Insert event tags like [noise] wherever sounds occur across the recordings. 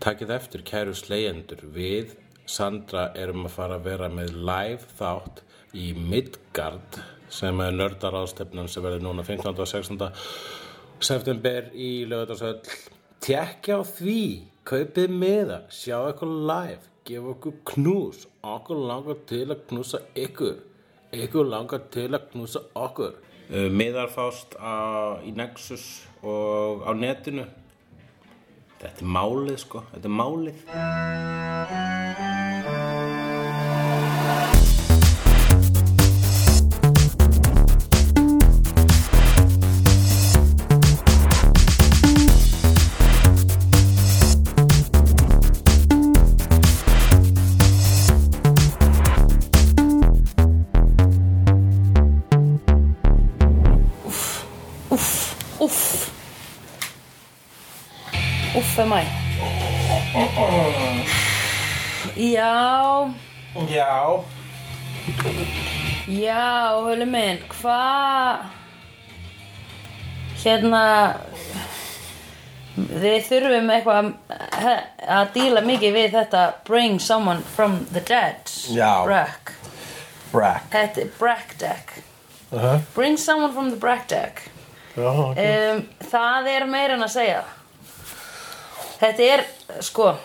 Takið eftir kæru slegjendur við Sandra erum að fara að vera með live þátt í Midgard sem er nördarástefnan sem verður núna 15. og 16. september í lögadagsöll Tjekki á því, kaupið miða, sjá eitthvað live, gefa okkur knús, okkur langar til að knúsa ykkur, ykkur langar til að knúsa okkur. Miðar fást á, í Nexus og á netinu. Þetta er málið sko, þetta er málið. Já, hölu minn, hvað Hérna Við þurfum eitthvað að- díla mikið við þetta Bring someone from the dead. Brack Brack. Þetta er Brack deck Uh -huh. Bring someone from the Brack deck Já, ok. um, það er meira en að segja þetta er sko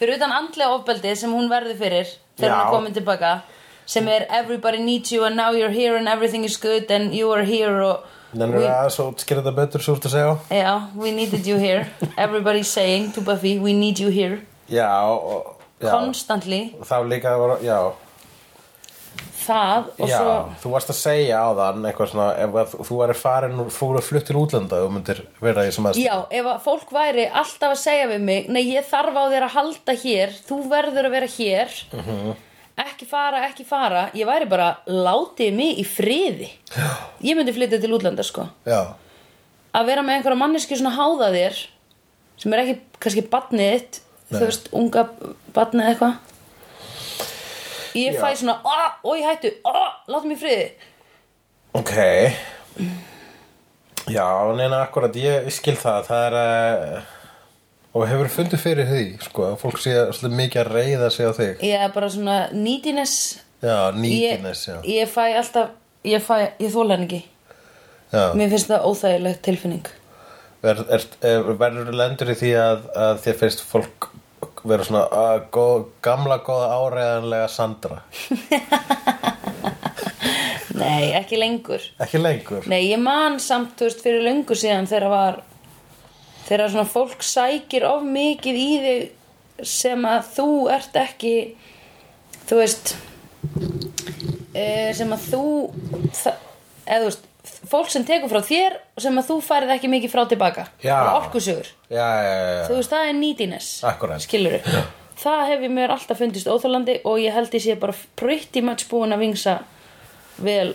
fyrir utan andlega ofbeldi sem hún verður fyrir þegar hún Já. er komin tilbaka sem er everybody needs you and now you're here and everything is good and you are here og we, að svo skilja þetta betur svo úr að segja? já, we needed you here everybody's saying to Buffy we need you here Já, og, já. constantly Þá líka, var- já, það og já, svo þú varst að segja á þann eitthvað svona, ef að þú væri farin og fór að flutt til útlanda og myndir vera í sem að Já, ef að fólk væri alltaf að segja við mig Nei, ég þarf á þér að halda hér Þú verður að vera hér Mhm. Ekki fara, ekki fara. Ég væri bara, látið mig í friði. Ég myndi flytja til útlanda sko. Já, Að vera með einhverja manneski svona háða þér Sem er ekki kannski badnið þitt Þú veist, unga badnið eitthvað. Ég Já. fæ svona, ó, ég hættu látið mig í friði. Ok. Já, neina, akkurat, ég skil það. Það er að og hefur fundið fyrir því, sko að fólk sé svolítið mikið að reyða sig á þig? Ég er bara svona neediness. Já, ég, nýtiness, já. ég fæ alltaf Ég fæ, ég þóla hann ekki. Já, Mér finnst það óþægilegt tilfinning. Er, er, er, verður lendur í því að, að þér finnst fólk vera svona að, góð, gamla góða áreiðanlega Sandra? [laughs] Nei, ekki lengur. Ekki lengur? Nei, ég man samt, þú veist, fyrir löngu síðan þegar var þegar svona fólk sækir of mikið í þig sem að þú ert ekki þú veist e, sem að þú eða þú veist fólk sem tekur frá þér og sem að þú færið ekki mikið frá tilbaka Já. orkusugur Já, já, já, já. þú veist, það er neediness Akkúrat. skilur það hefur mér alltaf fundist óþólandi og ég held ég sé bara pretty much búin að vingsa vel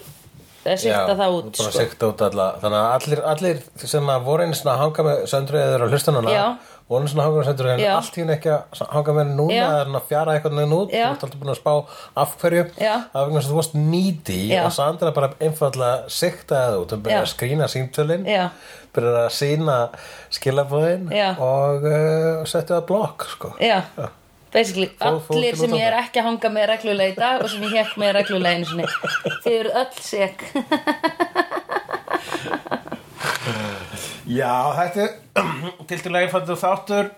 eða sikta það út sko. sikta út alla Þannig að allir, allir sem að voru einu svona að hanga með söndru eða eru að hlusta núna Já. voru einu svona að hanga með söndru en Já. allt henni ekki að hanga með henni núna Já. eða að fjara eitthvað neginn út Já. þú ert alltaf búin að spá af hverju var vegna þess að þú varst nýti og Sandra bara einfallega sikta það út og byrja Já. að skrýna símtölin Já. byrja að sína skilabóðin og uh, setja það blokk sko. Já, basically allir sem ég er ekki að hanga með reglulega í dag og sem ég hekk með reglulega einu sinni þið eru öll sek. Já, þetta er [clears throat] til til einfaldur þáttur.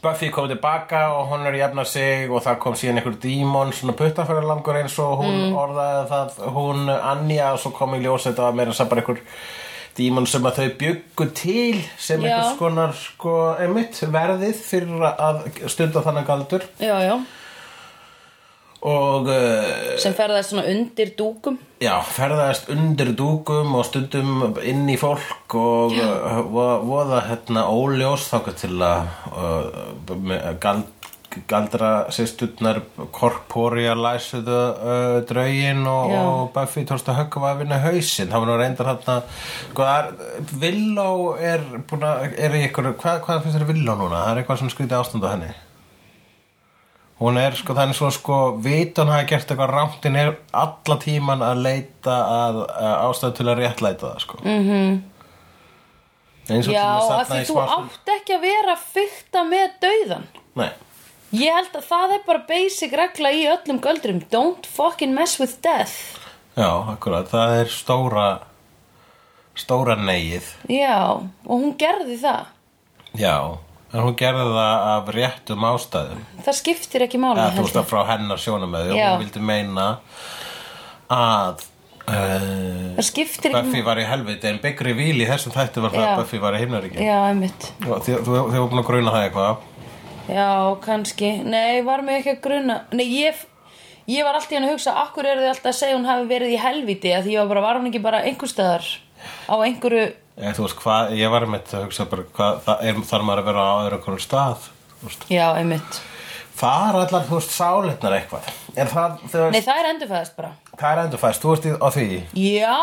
Buffy kom tilbaka og hún er að jafna sig og það kom síðan einhver dímon svona puttafæralangur eins og hún Mm. orðaði það. Hún Anja og svo kom í ljós þetta var meira sem bara einhver dímon sem að þau byggu til sem Já. einhvers konar sko, einmitt verðið fyrir að stunda þannig galdur. Já, já, og uh, sem ferðast undir dúkum. Já, ferðast undir dúkum og stundum inn í fólk og uh, vo- voða hérna óljós þáka til að uh, gald, galdra sýsturnar korpória læsuðu uh, draugin og, og Buffy tókst að höggva að vinna hausinn. Það var nú reyndar hérna sko, það er, Villó er búin að er í ykkur, hvað, hvað finnst þér Villó núna? Það er eitthvað svona skrítið ástand á henni. Hún er sko þannig svo sko vitan hafa gert eitthvað rámt en er alla tíman að leita að, að ástæðu til að réttlæta það sko. Mm eins og Já, af að því þú átt ekki að vera að fykta með dauðan Nei, Ég held að það er bara basic regla í öllum göldurum Don't fucking mess with death. Já, akkurat, það er stóra stóra neyið. Já, og hún gerði það. Já, en hún gerði það af réttum ástæðum. Það skiptir ekki máli eða þú veist það frá hennar sjónumöðu og hún vildi meina að uh, Buffy var í helviti en Reveal í þessum þættu var það að Buffy var í himnaríki Já, einmitt. Þú hefur búin að gruna það eitthvað Já, kannski. Nei, var mig ekki að gruna. Nei, ég, ég var alltaf að hugsa Akkur eru þið alltaf að segja hún hafi verið í helviti að Því ég var bara, var hún ekki bara einhverstaðar Á einhverju Eða, þú veist hvað, ég var með að hugsa bara hvað, það er, þarf maður að vera á öðru okkur stað þú veist. Já, einmitt. Það er allar, þú veist, sálitnar eitthvað. En það, þú Nei, veist, það er endurfæðast bara. Það er endurfæst, þú veist í- á því? Já,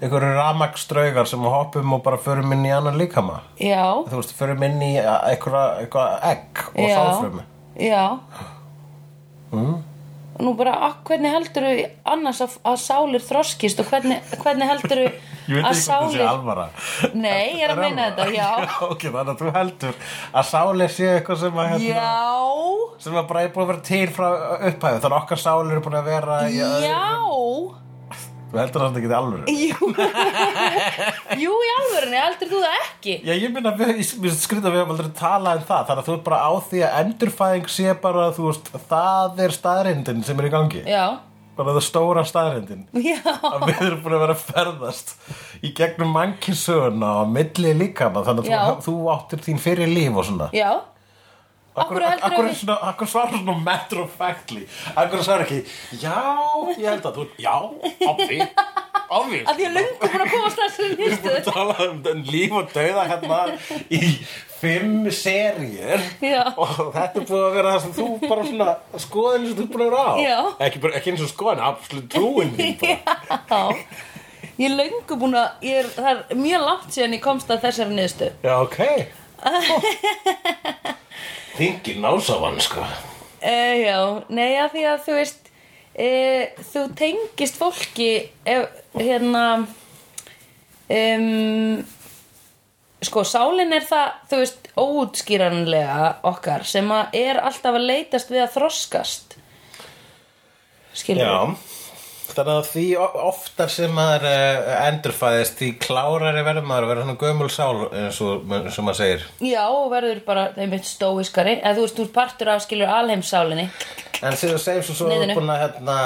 er einhverju ramaksdraugar sem hoppum og bara förum inn í annan líkama. Já, Þú veist, förum inn í einhverja eitthvað egg og já. sálfrumi Já. Nú bara, ak, hvernig heldur annars að, að sálir þroskist og hvernig, hvernig heldur [laughs] Ég veit ekki hvað það sé sálir alvara. Nei, ég er að meina þetta, [laughs] já. Ok, þannig að þú heldur að sálir sé eitthvað sem að hérna, Já, sem að bara er búin að vera til frá upphæðu þannig að okkar sálir eru búin að vera öðru- já Þú heldur það ekki til alvöru? Jú, [laughs] Jú í alvörunni, heldur þú það ekki? Já, ég minna, við, við skrýta við höfum aldrei talað um það Þannig að þú ert bara á því að endurfæðing sé bara, þú veist, það er staðrindin sem er í gangi. Já, Bara það stóra staðrindin já, að við erum búin að vera að ferðast í gegnum mannkissöguna og milli líkama þannig að þú, þú áttir þín fyrir líf og svona. Já Akkur akkur, við svona, akkur svarar svona matter of factly? Akkur svarar ekki já, ég held að þú, já, obvi obvi að því að löngu búin að komast þessu við erum búin að nýstu tala um den líf og dauða hérna í fimm seríur Já. og þetta er búin að vera það sem þú bara svona skoðin sem þú búin að vera á. Já. ekki, bara, ekki eins og skoðin, absolutt trúin. [laughs] Já. Ég er löngu búin að, ég er, það er mjög langt síðan ég komst að þessari niðurstu Já, ok [laughs] Þingir násavann, sko. Uh, já, nei að því að þú veist uh, þú tengist fólki ef, hérna um, sko sálin er það þú veist óútskýranlega okkar sem að er alltaf að leitast við að þroskast. Skilur Já Þannig að því oftar sem maður uh, endurfæðist því klárari verður maður að vera svona gömul sál eins og maður segir Já, og verður bara einmitt stóiskari eða þú veist, þú partur af skilur alheimsálinni En þegar þú segir svo svo Niðinu. búin að, hérna,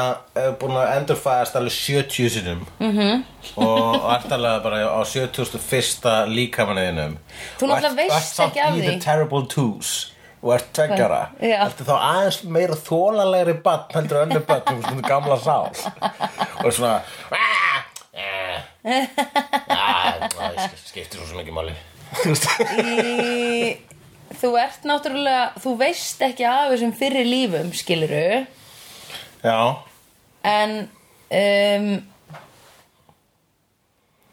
er búin að endurfæðast alveg 70 sinum -hmm. og ert alveg bara á 71. líkamanniðinum Þú náttúrulega veist ekki af því. Og ert tveggjara Já. Ertu þá aðeins meira þólalegri bann heldur en önnur bann sem svona gamla sál. Og er svona "Ah, ah, [laughs] það skiptir svo ekki máli. Þú veist Þú ert náttúrulega þú veist ekki af þessum fyrri lífum skiluru Já, en um,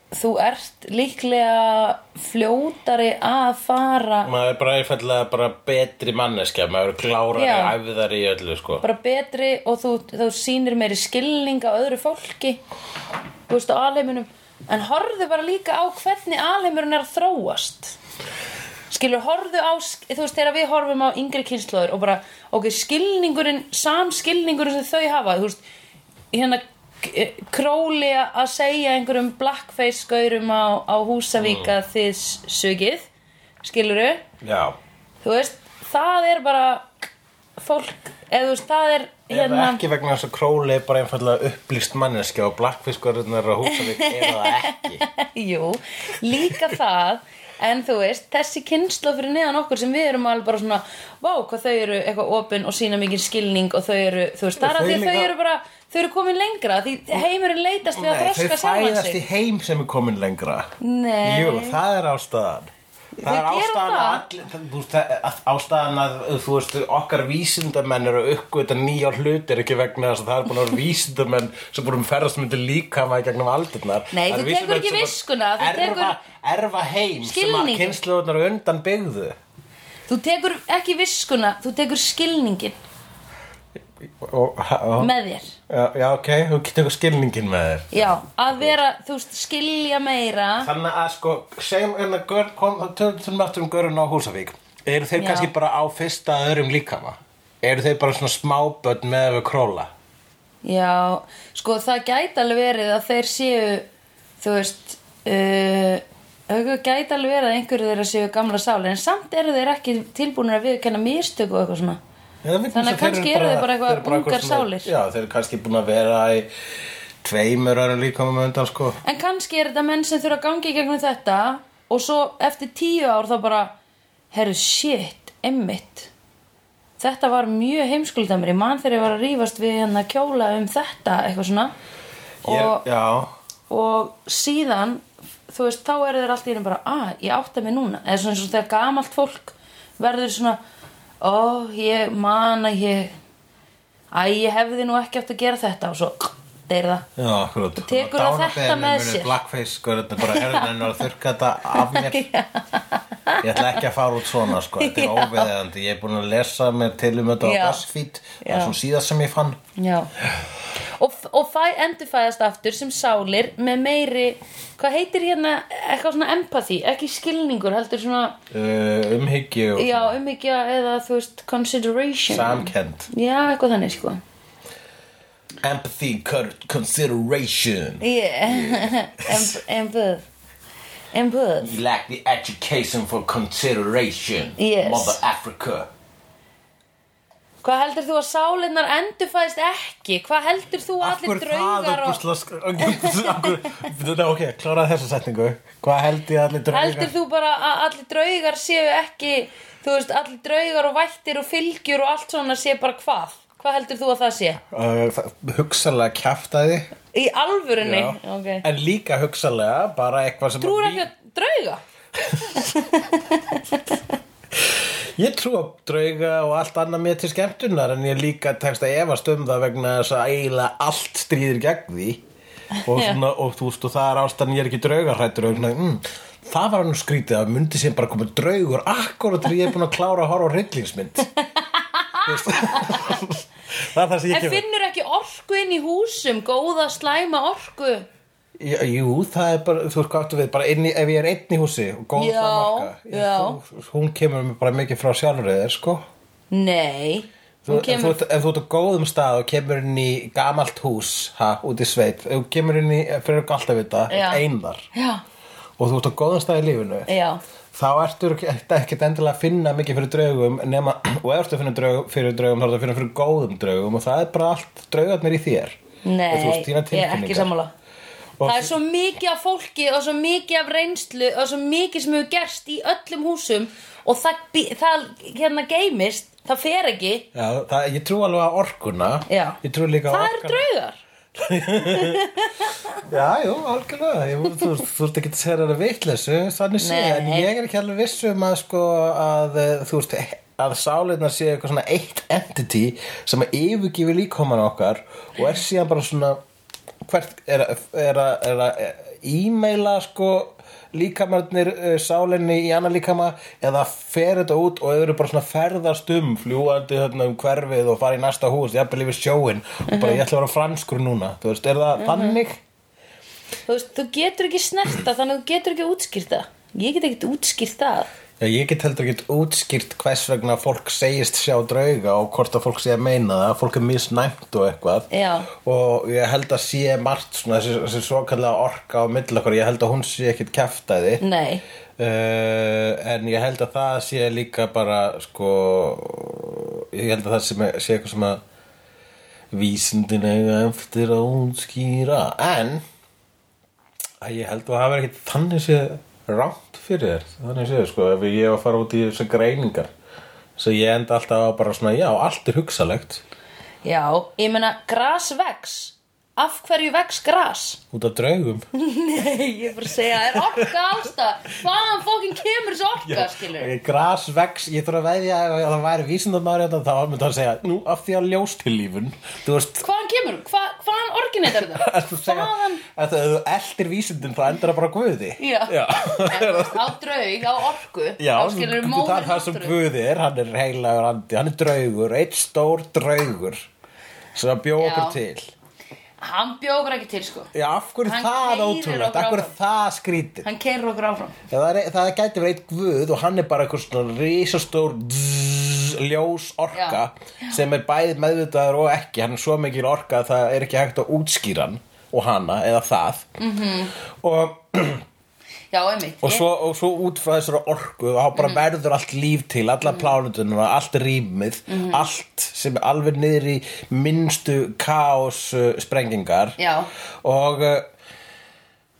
þú ert líklega fljótari að fara maður er bara einfallega bara betri manneskja maður er klárari, Já. æfðari í öllu sko. Bara betri og þú, þú sýnir meiri skilning á öðru fólki þú veist á alheiminum. En horfðu bara líka á hvernig alheimurinn er að þróast. Skilur, horfðu á þú veist þegar við horfum á yngri kynnslóður og bara, ok, skilningurinn samskilningurinn sem þau hafa þú veist, hérna króli að segja einhverjum blackface gaurum á, á Húsavík að þið s- sugið skiluru Já, þú veist, það er bara fólk, eða þú veist, það er hérna... hérna, ekki vegna þess að króli er bara einfallega upplýst manneskja og blackfiskurinn er að Húsavík er það ekki. [laughs] Jú, líka það en þú veist, þessi kynsla fyrir neðan okkur sem við erum alveg bara svona vá, hvað þau eru eitthvað opin og sína mikið skilning og þau eru, þú veist, það er að því þau eru bara þau eru komin lengra, því heimurinn leitast við að þau þroska sjálfan fæðast í sig heim sem er komin lengra. Nei. Jú, það er ástæðan. Það er ástæðan að allir, það- þú veist, það- að- ástæðan að þú veist, okkar vísindamenn eru uppgöta nýja hlutir ekki vegna þess að það er búin að vera vísindamenn sem búin að ferðast myndi líka maður gegnum aldirnar. Nei, þú tekur ekki viskuna, þú erfa, tekur erfa heim sem að skilninginn. kynsluðunar undan byggðu. Þú tekur ekki viskuna, þú tekur skilningin og, og, með þér já, já, ok, þú getur skilningin með þér Já, að vera, þú veist, skilja meira Þannig að sko, segjum hérna gaur, kom, tölum aftur um görun á Húsavík Eru þeir Já. kannski bara á fyrsta öðrum líkama? Eru þeir bara svona smáböld með króla? Já, sko það gæti alveg verið að þeir séu þú veist uh, það gæti alveg verið að einhverju þeirra séu gamla sáli en samt eru þeir ekki tilbúinir að viðkenna mistök og eitthvað svona Já, Þannig að kannski eru þeir bara eitthvað ungar sálir. Já, þeir eru kannski búin að vera í tveimur öðrum líkama með undan sko. En kannski er þetta menn sem þurfa að gangi gegnum þetta og svo eftir tíu ár þá bara herru shit, emmitt þetta var mjög heimskulda mér, ég man þegar ég var að rífast við hérna kjóla um þetta eitthvað svona. Og, Já, og síðan þú veist, þá eru þeir allt í einu bara að, ég átta mig núna. Eða svona eins og þegar gamalt fólk verður svona ó, ég man að ég æ, ég hefði nú ekki átt að gera þetta og svo deyr það. Já, akkurat. Tekur það þetta með sér? Blackface, sko, þetta er bara herðin að þurrka þetta af mér. [laughs] Ég ætla ekki að fara út svona, sko. Þetta er [laughs] óveðandi, ég er búin að lesa mér til um þetta á. BuzzFeed. Það er svona síðast sem ég fann. Já. Og, og fæ, endurfæðast aftur sem sálir með meiri, hvað heitir hérna eitthvað svona empathy, ekki skilningur heldur svona, uh, Umhyggju og já, umhyggja eða þú veist, consideration. Samkend Já, eitthvað þannig sko Empathy, co- consideration. Yeah, Emp- empath Empath You lack the education for consideration. Yes. Mother Africa. Hvað heldur þú að sálinnar endurfæðist ekki? Hvað heldur þú að allir draugar og... Ok, kláraði þessa setningu. Hvað held ég að allir draugar Heldur þú bara að allir draugar séu ekki, þú veist, allir draugar og vættir og fylgjur og allt svona sé bara hvað? Hvað heldur þú að það sé? uh, Hugsalega kjaftaði Í alvörunni? Já. Ok. En líka hugsalega bara eitthvað sem Trúur að ekki að drauga? [laughs] Ég trú á drauga og allt annað mér til skemmtunar en ég líka tekst að efast um það vegna þess að eiginlega allt stríðir gegn því og, svona, og þú veist og það er ástæðan ég er ekki draugarhættur og mm, það var nú skrítið að myndi sem bara koma draugur akkurat þegar ég er búin að klára að horfa á veist. [laughs] [laughs] það er það sem ég En kemur finnur ekki orku inn í húsum, góða slæma orku? Já, Jú, það er bara, þú veist hvað áttu við, bara inni, ef ég er einn í húsi og góð Já, það já. þú, hún kemur bara mikið frá sjálfur eða, sko. Nei. Þú, Hún ef, kemur... þú, ef þú ert á góðum stað og kemur inn í gamalt hús, ha, út í sveit, ef þú kemur inn í, fyrir ekki alltaf vita, einar, Já, og þú ert á góðum stað í lífinu, já. Þá ertu ekki- ekkert endilega að finna mikið fyrir draugum, nema, [clears throat] og ertu að finna draug, fyrir draugum, þá ertu að finna fyrir góðum draugum, og það er bara allt draugarnir í þér. Nei, veist, ég er ekki sammála. Og Það er svo mikið af fólki og svo mikið af reynslu og svo mikið sem hefur gerst í öllum húsum og það, það hérna geimist, það fer ekki. Já, það, ég trú alveg að orkuna, Já. ég trú líka Það að eru draugar. [laughs] Já, jú, algjörlega ég, þú, þú ert ekki að segja þetta vitleysu þannig sé, Nei. en ég er ekki alveg viss um að sko að eh, þú veist að sáleinar sé eitthvað svona eitt entity sem að yfirgifi líkoman okkar og er síðan bara svona hvert er, er, er að e-maila sko líkamarnir uh, sálinni í annar líkama eða fer þetta út og þau eru bara svona ferðast um fljúandi þarna um hverfið og fara í næsta hús, jafnvel yfir sjóin og bara ég ætla að vera franskur núna þú veist, er það þannig? Þú veist, þú getur ekki snerta þannig að þú getur ekki útskýrt það. Ég get ekki útskýrt það. Ég get heldur ekki útskýrt hvers vegna fólk segist sjá drauga og hvort að fólk sé að meina það, fólk er misnæmt og eitthvað Já. og ég held að sé margt svona þessi, þessi svokallega orka á milli okkur, ég held að hún sé ekkit kæftæði Nei. Uh, en ég held að það sé líka bara sko ég held að það sé, sé eitthvað sem að vísindin eiga eftir að útskýra en að ég held að það hafa ekkert þannig sé rámt fyrir þér þannig sé sko ef ég var að fara út í þessu greiningar svo ég enda alltaf að bara svona já, allt er hugsalegt Já, ég meina, gras vex. Af hverju vex gras? út af draugum [laughs] Nei, ég er bara að segja, það er orka ástæð. Hvaðan fókin kemur þessi orka, skilur? Gras vex, ég þurfa að veðja ef það væri vísindamaður þetta þá myndi hann segja, nú af því að ljóstillífun þú veist, Hvaðan kemur? Hva, hvaðan orginættar þetta? [laughs] Ertu að segja Hvaðan? að ef þú eldir vísindin þá endur það bara á guði Já. [laughs] Já, á draug, á orku Já þá skilur þú- það er það sem guði er hann er heilagur andi, hann er draugur eitt stór draugur sem að bjóð okkur til Hann bjókur ekki til sko Já, af hverju er Hann það keyrir ótrúlegt? okkur Af hverju er áfram. það skrítið? Hann keirur okkur áfram Já, það, er, það gæti verið eitt guð og hann er bara eitthvað svona risastór dzz, ljós orka sem er bæði meðvitaður og ekki hann er svo mikil orka að það er ekki hægt að útskýra hann og hana eða það -hmm. og, [clears throat] Já, einmitt og, svo, og svo út frá þessari orku og þá bara verður allt líf til alla plánutunum, allt rýmið allt sem er alveg niður í minnstu kaos uh, sprengingar Já. og uh,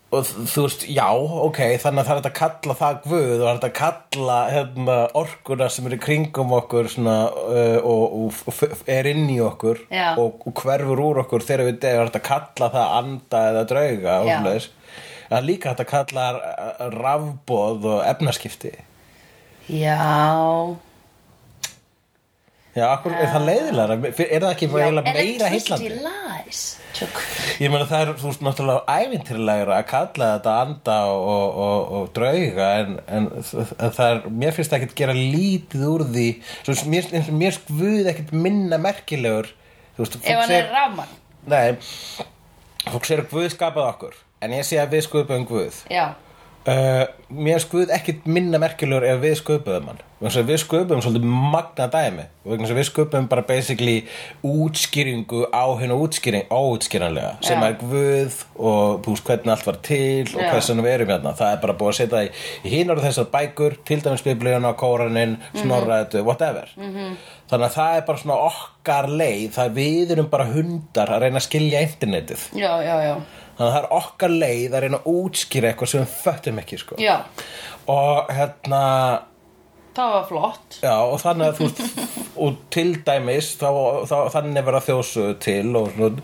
og þ- þú veist, já, ok þannig að það er hægt að kalla það guð og það er hægt að kalla hérna, orkuna sem er í kringum okkur svona, uh, og, og, og f- er inn í okkur Já. og, og hverfur úr okkur þegar við deyjum, það er hægt að kalla það anda eða drauga og Já. svoleiðis. Það er líka hægt að kalla uh, rafbóð og efnaskipti. Já. Já, akkur, er það leiðilega er það ekki meira heillandi. Ég meina það er, þú veist, náttúrulega ævintýrlegra að kalla þetta anda og, og, og, drauga en, en, en það er, mér finnst ekkert gera lítið úr því. Svo, mér, mér skvuð ekkert minna merkilegur veist, Ef hann er rafmann Nei, fólk segir að Guð skapað okkur en ég sé að við sköpum Guð. Já, Uh, mér skuð ekkit minna merkilegur ef við sköpuðum hann. Við sköpuðum svolítið magna dæmi. Og við sköpuðum bara basically útskýringu á hennu útskýring óútskýranlega sem Já. er guð og veist hvernig allt var til og Já. hversu við erum hérna. Það er bara búið að setja í, í hinar þessar bækur til dæmis biblíuna, kóranin snorraðið, whatever. -hmm. þannig að það er bara svona okkar leið það við erum bara hundar að reyna að skilja internetið. Já, já, já þannig að það er okkar leið að reyna að útskýra eitthvað sem við föttum ekki sko. Og hérna það var flott. Já, og þannig að þú [laughs] og til dæmis þá, þá, þannig verða þjóðsögu til og, og,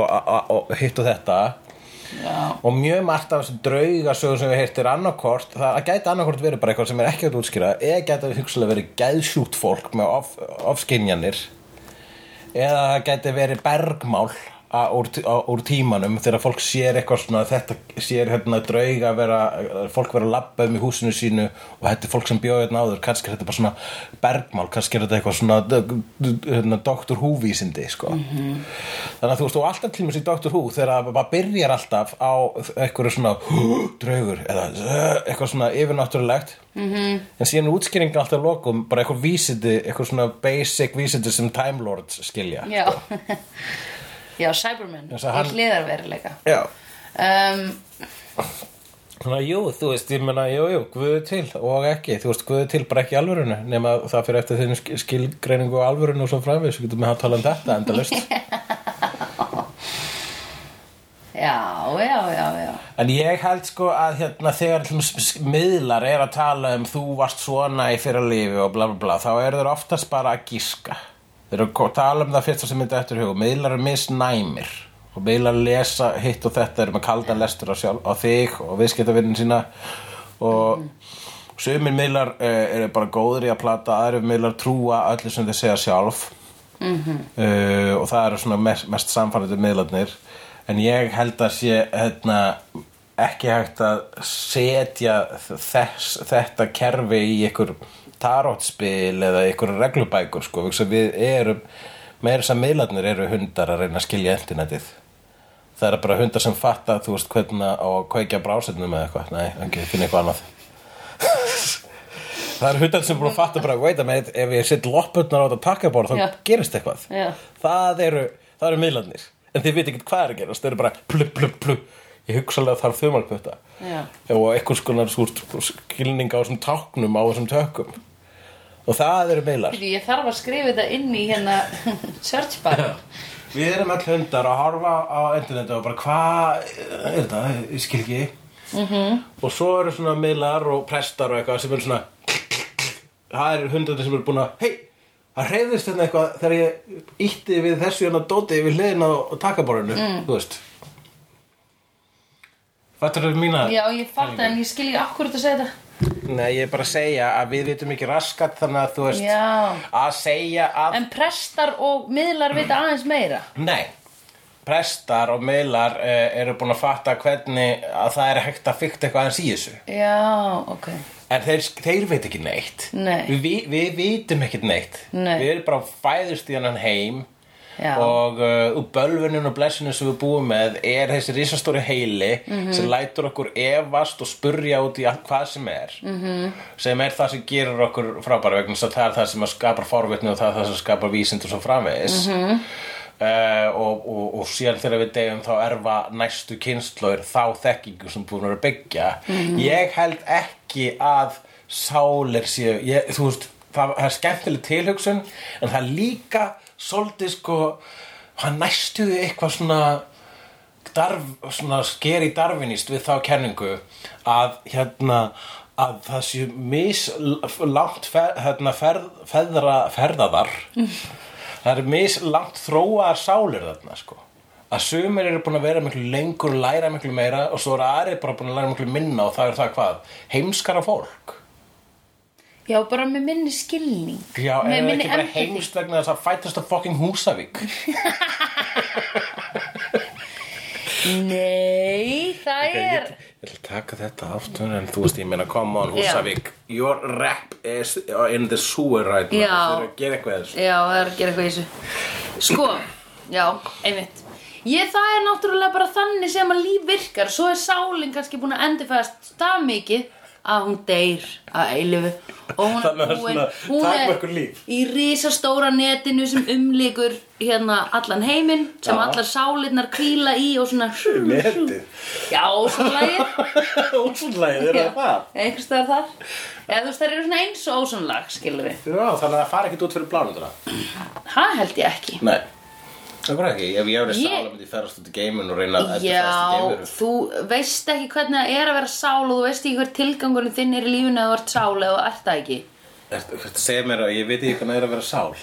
og, hitt og þetta. Já, og mjög margt af þessum draugasögum sem við heirt er annarkort, það gæti annarkort verið bara eitthvað sem er ekki að útskýra. Eða gæti hugsalega verið gæðsjúkt fólk með of, ofskinjanir eða það gæti verið bergmál úr, úr tímanum þegar fólk sér eitthvað svona þetta sér hérna drauga vera fólk vera að labba um í húsinu sínu og þetta er fólk sem bjóði hérna áður kannski er þetta bara svona bergmál kannski er þetta eitthvað svona hérna, Dr. Who vísindi sko. þannig að þú veist og alltaf til mér í Dr. Who þegar maður byrjar alltaf á eitthvað svona draugur eða eitthvað svona yfirnáttúrulegt -hmm. en síðan er útskýringin alltaf að lokum bara eitthvað vísindi, eitthvað svona basic vísindi sem Time Lords skilja já [laughs] Já, Cybermen Í hliðarveruleika Já um, Svona, jú, þú veist, ég meina, jú, jú, guðu til og ekki, þú veist, guðu til bara ekki í alvörunu nema það fyrir eftir þinn skilgreiningu á alvörunu og svo framvið, svo getum við að tala um þetta endalust. [laughs] Já, já, já, já En ég held sko að hérna þegar miðlar er að tala um þú varst svona í fyrra lífi og bla bla bla, þá eru þeir oftast bara að gíska. Þeir eru að tala um það fyrsta sem myndi eftir hug, miðlar eru misnæmir og miðlar lesa hitt og þetta eru með kaldan lestur á, sjálf, á þig og viðskiptavinnin sína. Og sumir miðlar uh, eru bara góður í að plata, aðrir miðlar trúa öllu sem þeir segja sjálf. -hmm. og það eru svona mest, mest samfærandi miðlarnir. En ég held að sé hérna, ekki hægt að setja þess, þetta kerfi í ykkur tarotspil eða ykkur reglubækur sko, að við erum meira þess að miðlarnir eru hundar að reyna að skilja internetið. Það eru bara hundar sem fatta þú veist hvernig að kveikja brásetnum eða eitthvað, nei, ok, finna eitthvað annað. [laughs] Það eru hundar sem búin að fatta bara, wait a minute, ef ég sitt loppurnar á þetta takkabór þá Já. gerist eitthvað. Já. það eru, það eru miðlarnir. En þið veit ekki hvað er að gerast, þeir eru bara plup, plup, plup ég hugsalega þarf þumalputta Já. og einhvers konar skilning á þessum táknum á þessum tökum. Og það eru Bíddu, Ég þarf að skrifa þetta inn í hérna [laughs] search bar. Við erum öll hundar að horfa á internetu og bara hvað er þetta, ég skil ekki. -hmm. og svo eru svona miðlar og prestar og eitthvað sem eru svona það eru hundarnir sem eru búin að hei, það hreyðist hérna eitthvað þegar ég ítti við þessu hérna dóti við hliðina á takaborinu, mm. þú veist Fattur þú mína? Já, ég fatt en ég skil ekki akkur þetta að segja þetta Nei, ég er bara að segja að við vitum ekki raskat þannig að þú veist Já. að segja að En prestar og miðlar vita aðeins meira Nei, prestar og miðlar uh, eru búin að fatta hvernig að það er hægt að fykta eitthvað aðeins í þessu Já, ok En þeir, þeir veit ekki neitt Nei. Við, við, við vitum ekkert neitt Nei. Við erum bara fæðust í hennan heim Já. og uh, úr bölvunin og blessinu sem við búum með er þessi risastóri heili Mhm. sem lætur okkur efast og spurja út í hvað sem er -hmm. Mhm. sem er það sem gerir okkur frábæra vegna þess að það er það sem skapar forvitni og það er það sem skapar vísind og svo framvegis Mhm. -hmm. og, og, og síðan þegar við deyjum þá erfa næstu kynnslóður þá þekkingu sem búin að byggja Mhm. ég held ekki að sálir séu ég, þú veist, það, það er skemmtileg tilhugsun en það er líka svolítið sko hann næstu eitthvað svona darf, svona sker í darfinist við þá kenningu að hérna að það séu mis langt fer, hérna, ferð, feðra, ferðaðar. Það eru mis langt þróaðar sálir þarna sko. Að sumir eru búin að vera miklu lengur læra miklu meira og svo eru aðrir bara búin að læra miklu minna og það er það hvað? Heimskara fólk Já, bara með minni skilning. Já, er það minni ekki bara heimst vegna þess að fætast að fucking Húsavík. Nei, það Ég, er ég ætla að taka þetta aftur en þú veist ég meina come on Húsavík. Your rap is in the sewer right now. Þú þurfum að gera eitthvað þessu. Já, það er að gera eitthvað þessu. Sko, já, einmitt. Ég, það er náttúrulega bara þannig sem að líf virkar. Svo er sálin kannski búin að endurfæðast það mikið að hún deyr að eilifu og hún, Þannig að búin- svona hún líf. í risastóra netinu sem umlíkur hérna allan heiminn sem Já. allar sálirnar kvíla í og svona Netið. Já, svona lagið. [laughs] Ósvonlægið er það það? einhvers staðar þar. Eða þú veist það eru svona eins og ósonlag skilur við Já, þannig að það fara ekkert út fyrir plánunduna það held ég ekki. Nei Það var ekki, ef ég Ég- sála myndi ég ferast út í geimun og reyna að já, endurfæðast í geimveru þú veist ekki hvernig það er að vera sál og þú veist ekki hver tilgangurinn þinn er í lífinu að þú ert sál eða þú ert það ekki. Að segja mér að ég veit ekki hvernig það er að vera sál. [laughs]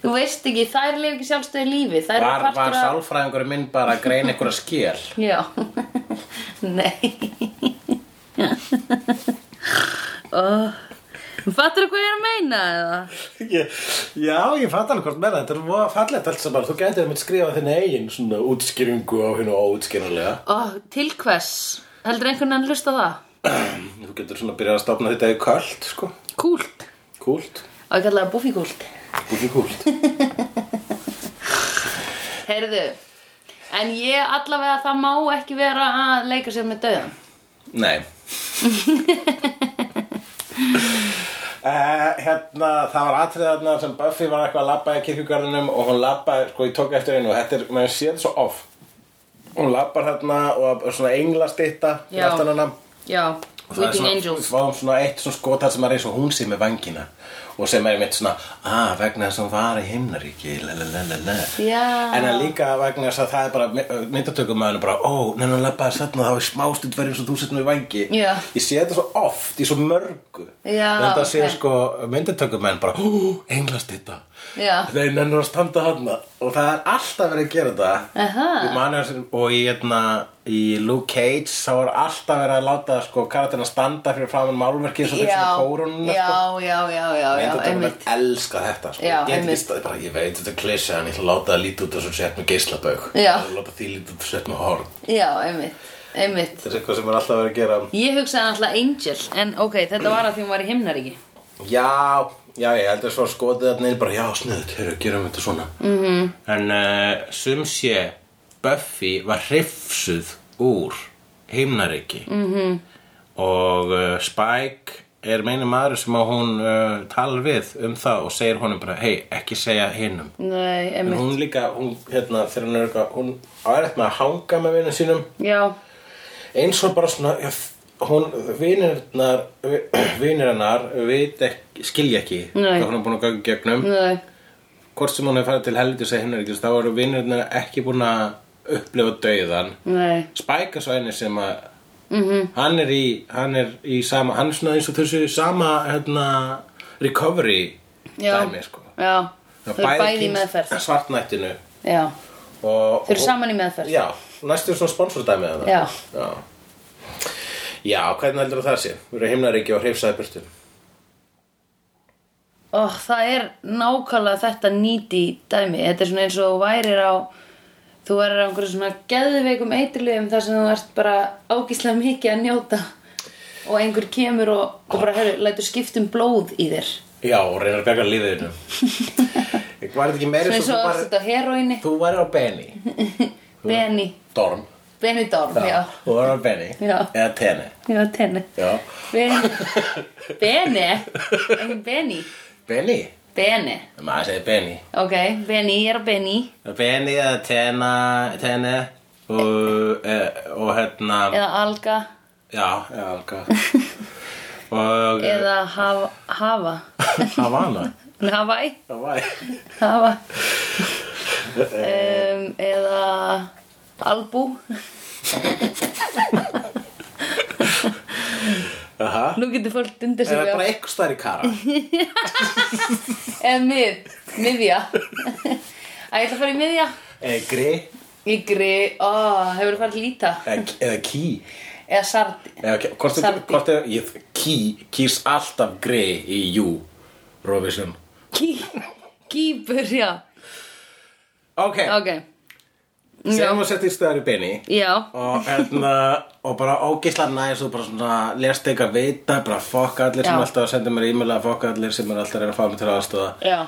Þú veist ekki, þær lifa ekki sjálfstöðu lífi Var, var sálfræðingurinn minn bara að greina einhverja skél [laughs] já, [laughs] nei. Oh. Fattur þú hvað ég er að meina eða? Ég, já, ég fatt alveg hvort með það, þetta er voða fallegt allt saman, þú gætið að skrifa þinn eigin svona útskýringu á hennu óútskýranlega. oh, til hvers? Heldur einhvern veginn hlusta á það? [clears throat] Þú getur svona að byrja að stopna þetta í köld, sko, kúlt, kúlt, og ég kalla það búfí kúlt búið kúlt. [laughs] heyrðu en ég allavega það má ekki vera að leika sér með döðan Nei. [laughs] Uh, hérna, það var atrið þarna sem Buffy var eitthvað að labba í kirkjugarðinum og hún labbaði, sko, ég tók eftir einu og þetta er, maður séð svo off hún labbar þarna og er svona englastitta fyrir Já. já, Weeping Angels Við fáum svona eitt svona skotar sem er eins og hún sé með vangina og sem er mitt svona ah, vegna þess að hún var í himnaríki. Já. en að líka vegna þess að það er bara myndatökum maður bara, ó, neina hún lappaði þarna þá er smástund verið eins og þú sett með vangi Já. ég sé þetta svo oft, í svo mörgu en þetta sé ok. sko myndatökum menn bara, ó, englast þetta. Þeir nennur að standa þarna. Og það er alltaf verið að gera þetta. Og í, hérna, í Luke Cage þá er alltaf verið að láta sko, karakterina standa fyrir framan málverkið svo fyrir já, svona kórununa já, sko. já, já, já, einmitt. menn elska þetta sko. Já, ég, einmitt. bara, ég veit þetta er klissa en ég ætla að láta það lítið út og svo sett með ætla að láta því lítið út og sett með horn. Já, einmitt, einmitt. Þetta er eitthvað sem er alltaf verið að gera. Ég hugsaði alltaf Angel En ok, þetta var að því hún var í himnaríki Já, já, ég held að svo skotið þarna inn bara, já, sniðut, heyrðu, gerum þetta svona. -hmm. En uh, sum sé Buffy var hrifsuð úr heimnaríki -hmm. Og uh, Spike er meini maður sem að hún uh, talar við um það og segir honum bara, hei, ekki segja hinnum Nei, En einmitt. hún líka, hún, hérna, þegar hún er eitthvað, hún á erfitt með að hanga með vinnum sínum. Já, eins og bara svona já, hún, vinirnar vinir hennar veit ekki, skilja ekki Nei. hvað hún er búin að ganga gegnum. Nei, hvort sem hún er farið til helvitis að hinnar ekki þá eru vinirnar ekki búin að upplifa dauðan nei. Er svo eini sem að Mhm. hann er í hann er í sama, hann er svona eins og þessu sama hérna recovery Já, dæmi sko. Já. Þau eru bæði í kynnst meðferð. svartnættinu. Já, og, þau eru og- saman í meðferð. Já, næstu svona sponsordæmi það Já. Já, Já hvernig heldur það sé? Við erum himnaríki og hrifsaði burtu. Ó, það er nákvæmlega þetta nýti dæmi. Þetta er svona eins og þú værir á Þú værir á einhverju svona geðveikum eiturliðum þar sem þú ert bara ágíslega mikið að njóta. Og einhver kemur og, og bara heru, lætur skiptum blóð í þér. Já, og reynar að bjarga lífiðinu [laughs] Var þetta ekki meira Svona svo eins og þú allt þetta heroíni þú væri á Benny Benny, Dorm Benidorm, já Þú væri á Benny. Já. Eða Tenni Já, tenni Já. [laughs] Benny Benny, ekki Benny? Benny Benny, Maður segir Benny. Ok, Benny, ég er á Benny Benny eða Tenna Tenni og, e, og hérna Eða Alga. Já, já, alga. [laughs] Og Eða Hafa Hafa [laughs] Havana. Hawaii. Hawaii. Hafa um, Eða Albú. Aha. Nú getur fólk undir sig Eða bara eitthvað stær í kara. [laughs] Eða mið, miðja. Æ, ég ætla að fara í miðja. Eða gri. Í gri, ó, hefur farið til Líta? Eða, eða ký. Eða Sardi. Eða, hvort er, hvort er ég, Ký kýrs alltaf gri í jú Rovision Ký, Kýpur, já. Ok, Ok, sem að setja í stöðar í beinni. Já. Og hérna og bara ógisla næs og bara svona lest eitthvað vita, bara fokk allir sem Já. alltaf að senda mér e-mail að fokk allir sem er alltaf að reyna að fá mig til aðstöða Já,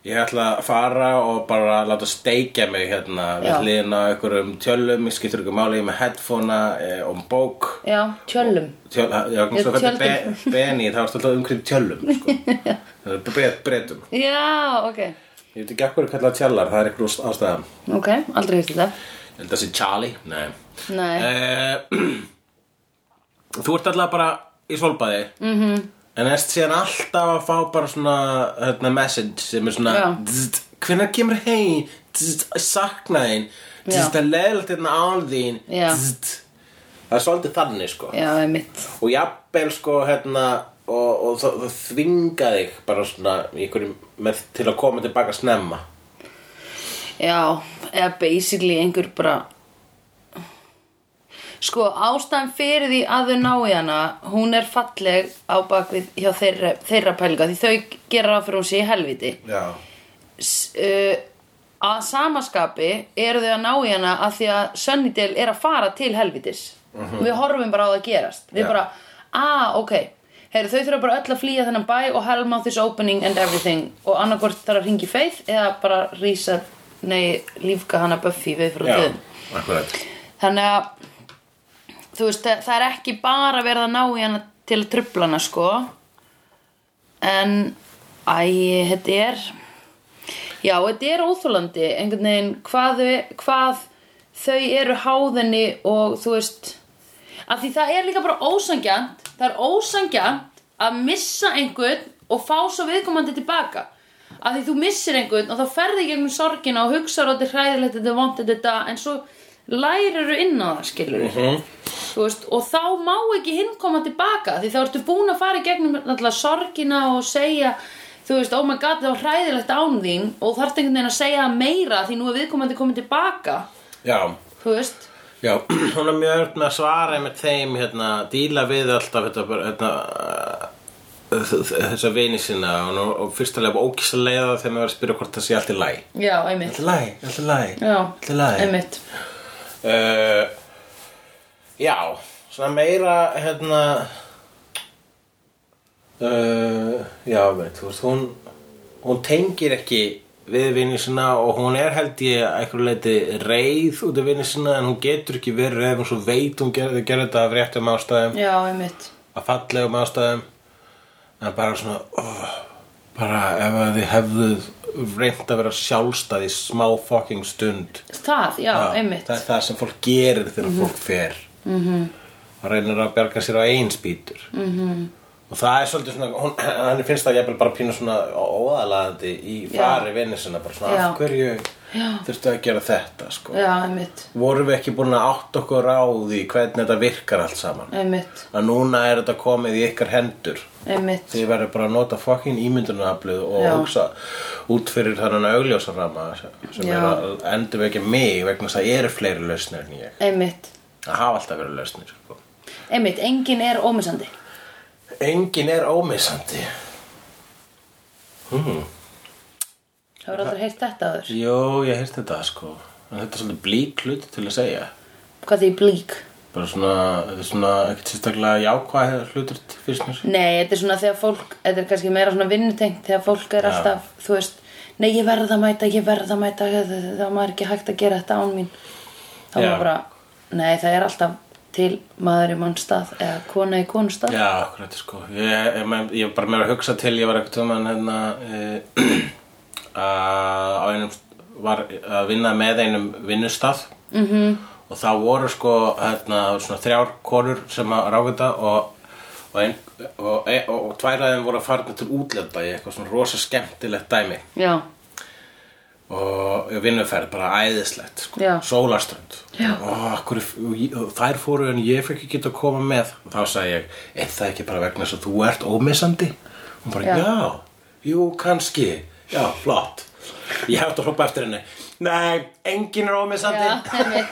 Ég ætla að fara og bara láta steikja mig hérna við á einhverjum tjöllum, ég skiptur ykkur máli, ég er með headphonea eh, og bók. Já, tjöllum. Tjöl, já, Ég- svo hvernig tjöldum. be, Benny, það var alltaf umkring tjöllum sko. [laughs] Er breytum Já, ok Ég veit ekki akkur að kalla tjallar, það er einhver ástæðan. Ok, aldrei hefði þetta. Ég held að það sé Charlie, nei. Nei, Eh, [clears throat] Þú ert alltaf bara í solbæði -hmm. Mhm. En erst síðan alltaf að fá bara svona hérna, message sem er svona Já. dzzt, Hvenær kemur heim? Sakna þín. Það er leðilegt hérna án þín. Það er svolítið þannig sko. Já, það er mitt Og jafnvel sko hérna Og, og það, það þvinga þig bara svona einhverjum með, til að koma tilbaka snemma. Já, eða basically einhver bara Sko, ástæðan fyrir því að þau ná í hana Hún er falleg á bakvið hjá þeirra, þeirra pælga Því þau gera ráð fyrir hún sé helviti Já. S- uh, Að samaskapi eru þau að ná í hana Af því að Sunnydale er að fara til helvitis Við horfum bara á það að gerast. Við Já. bara, ah, ok Heyru, þau þurfa bara öll að flýja þennan bæ og Hellmouth is opening and everything. Og annarkvort þarf að ringi Faith eða bara rísa, nei, lífka hana Buffy við frá döðum. akkurat. Þannig að þú veist, það, það er ekki bara verið að ná í hana til að trubla hana sko. En æ, þetta er já, þetta er óþólandi einhvern veginn hvað, þau- hvað þau eru háðinni og þú veist að því það er líka bara ósangjant það er ósangjant að missa einhvern og fá svo viðkomandi tilbaka. Að því þú missir einhvern og þá ferði gegnum sorgina og hugsaður að þetta er hræðilegt þetta er vont þetta en svo lærirðu inn á það skilur þú veist og þá má ekki hinn koma tilbaka því þá ertu búin að fara gegnum sorgina og segja þú veist, oh my god, það var hræðilegt án þín og þarft einhvern veginn að segja meira því nú er viðkomandi komið tilbaka. Já, þú veist Já, [clears throat] hún er mjög öll með að svara með þeim, hérna, díla við alltaf hérna, uh, þessa vini sinna og, og fyrstulega ókísalega þegar maður er að spyrja hvort það sé allt í læ. já, einmitt Allt í læ, allt í læ, já, allt í læ. einmitt Uh, já, svona meira, hérna, uh, já, veit, þú veist, hún, hún tengir ekki við vinni sinna og hún er held ég að einhverju leiti reið út af vinni sinna en hún getur ekki verið reið hún svo veit hún gerði, þetta af réttum ástæðum. Já, einmitt. Af fallegum ástæðum. En bara svona oh, bara ef þið hefðuð reynt að vera sjálfstæð í smá fucking stund. Það, já, einmitt. það er það sem fólk gerir þegar fólk fer. Mm -hmm. og reynir að bjarga sér á einn spýtur. Mm -hmm. Og það er svolítið svona hún, [clears throat] hann finnst það jafnvel bara pínu svona óðalagandi í fari vinni sinna bara svona Já. af hverju þurftu að gera þetta? sko. Já, einmitt, vorum við ekki búin að átt okkur á því hvernig þetta virkar allt saman? Einmitt, að núna er þetta komið í ykkar hendur. Einmitt. Þið verður bara að nota fucking ímyndunaraflið og Já. hugsa út fyrir þannig augljósarama sem Já. er að endur ekki mig vegna þess að eru fleiri lausnir en ég. Einmitt, það hafa alltaf verið lausnir sko. einmitt, engin er ómissandi engin er ómissandi hmm. Hefur aldrei heyrt þetta aður? Jó, ég heyrst þetta sko en þetta er svolítið blík hlut til að segja Hvað því blík? bara svona, þetta er svona ekkert sérstaklega jákvæð hlutur fyrst mér Nei, þetta er svona þegar fólk, þetta er kannski meira svona vinnutengt þegar fólk er Já. alltaf, þú veist, nei ég verð að mæta, ég verð að mæta það var ekki hægt að gera þetta án mín þá Já. var bara, nei það er alltaf til maður í mannstað eða kona í konustað? Já, akkurat sko. Ég, var bara meira að hugsa til Ég var ekkert um hann hérna e, [clears throat] að á einum var að vinna með einum vinnustað. -hmm. og þá voru sko hérna, svona þrjár konur sem að þetta og og, ein, og, og, og tvær af þeim voru að fara til útlenda í eitthvað svona rosa skemmtilegt dæmi. Já, og vinnuferð bara æðislegt sko. Já. og, og, þær fóru en ég fekk ekki geta að koma með. Og þá sagði ég, er það ekki bara vegna þess að þú ert ómissandi? Og bara, Já. já, jú, kannski. Já, flott. Ég þetta að hrópa eftir henni. Nei, enginn er ómissandi. Einmitt.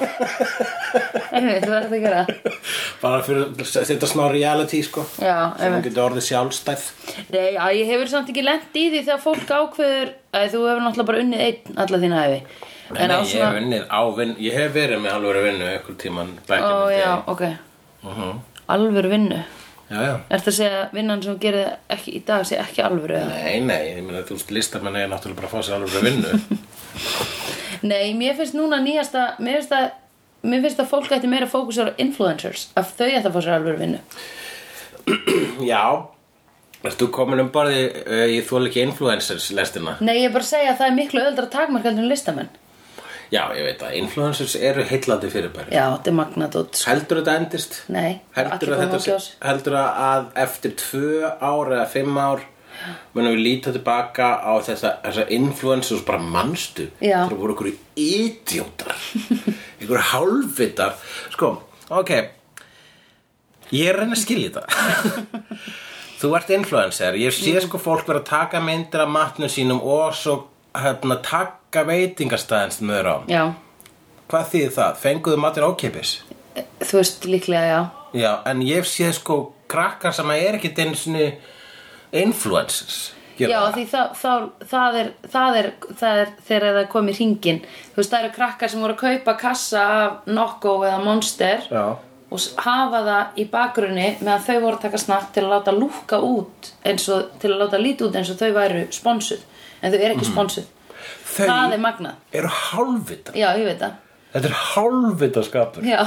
Þú verður að gera það. [laughs] bara fyrir þetta smá reality sko. Já, sem hún getur orðið sjálfstæð. Nei, já, ég hefur samt ekki lent í því þegar fólk ákveður að þú hefur náttúrulega bara unnið einn alla þína hefi Nei, nei, ég hef unnið á vinn Ég hef verið með alveg vinnu einhver tíman back in Ó, the day. já, ok Mhm. Alvöru vinnu Já, já Ertu að segja að vinnan sem þú gerir ekki í dag sé ekki alvöru eða? Nei, nei, ég meina þú veist listamenn er náttúrulega bara að fá sér alveg vinnu [laughs] Nei, mér finnst núna nýjasta Mér finnst að Mér finnst að fólk ætti meira fókus á influencers að þau ætti að fá sér alvöru vinnu Já Erst þú komin um borði uh, ég þól ekki influencers lestina? Nei, ég er bara að segja að það er miklu öldra takmarkaldur en listamenn Já, ég veit að influencers eru heillandi fyrirbæri Já, þetta er magnadótt sko. Heldur þetta endist? Nei, Heldur allir þetta, á ljós. sé- heldur að eftir tvö ár eða fimm ár munum við líta tilbaka á þessa, þessa influencers bara manstu Já. það voru einhverju idjótar [laughs] einhverju hálfvitar sko, ok ég er að reyna að skilja þetta [laughs] þú ert influencer. Ég sé sko fólk vera að taka myndir af matnum sínum og svo hérna, taka veitingastæðin sem þau eru á. Já, hvað þýðir það? fenguðu matinn ókipis? þú veist líklega, já. Já, en ég sé sko krakkar sem er ekkit einu sinni influencers gera Já, því það, það, það, er, það, er, það er þegar það kom í ringin Þú veist, það eru krakkar sem voru að kaupa kassa af Nokko eða Monster. Já. Og hafa það í bakgrunni meðan þau voru að taka snatt til að láta lúka út og, til að láta líti út eins og þau væru sponsuð. En þau eru ekki sponsuð. Þau Það er magnað. eru hálfvita. Já, ég veit það. Þetta er hálfvita skapur. Já,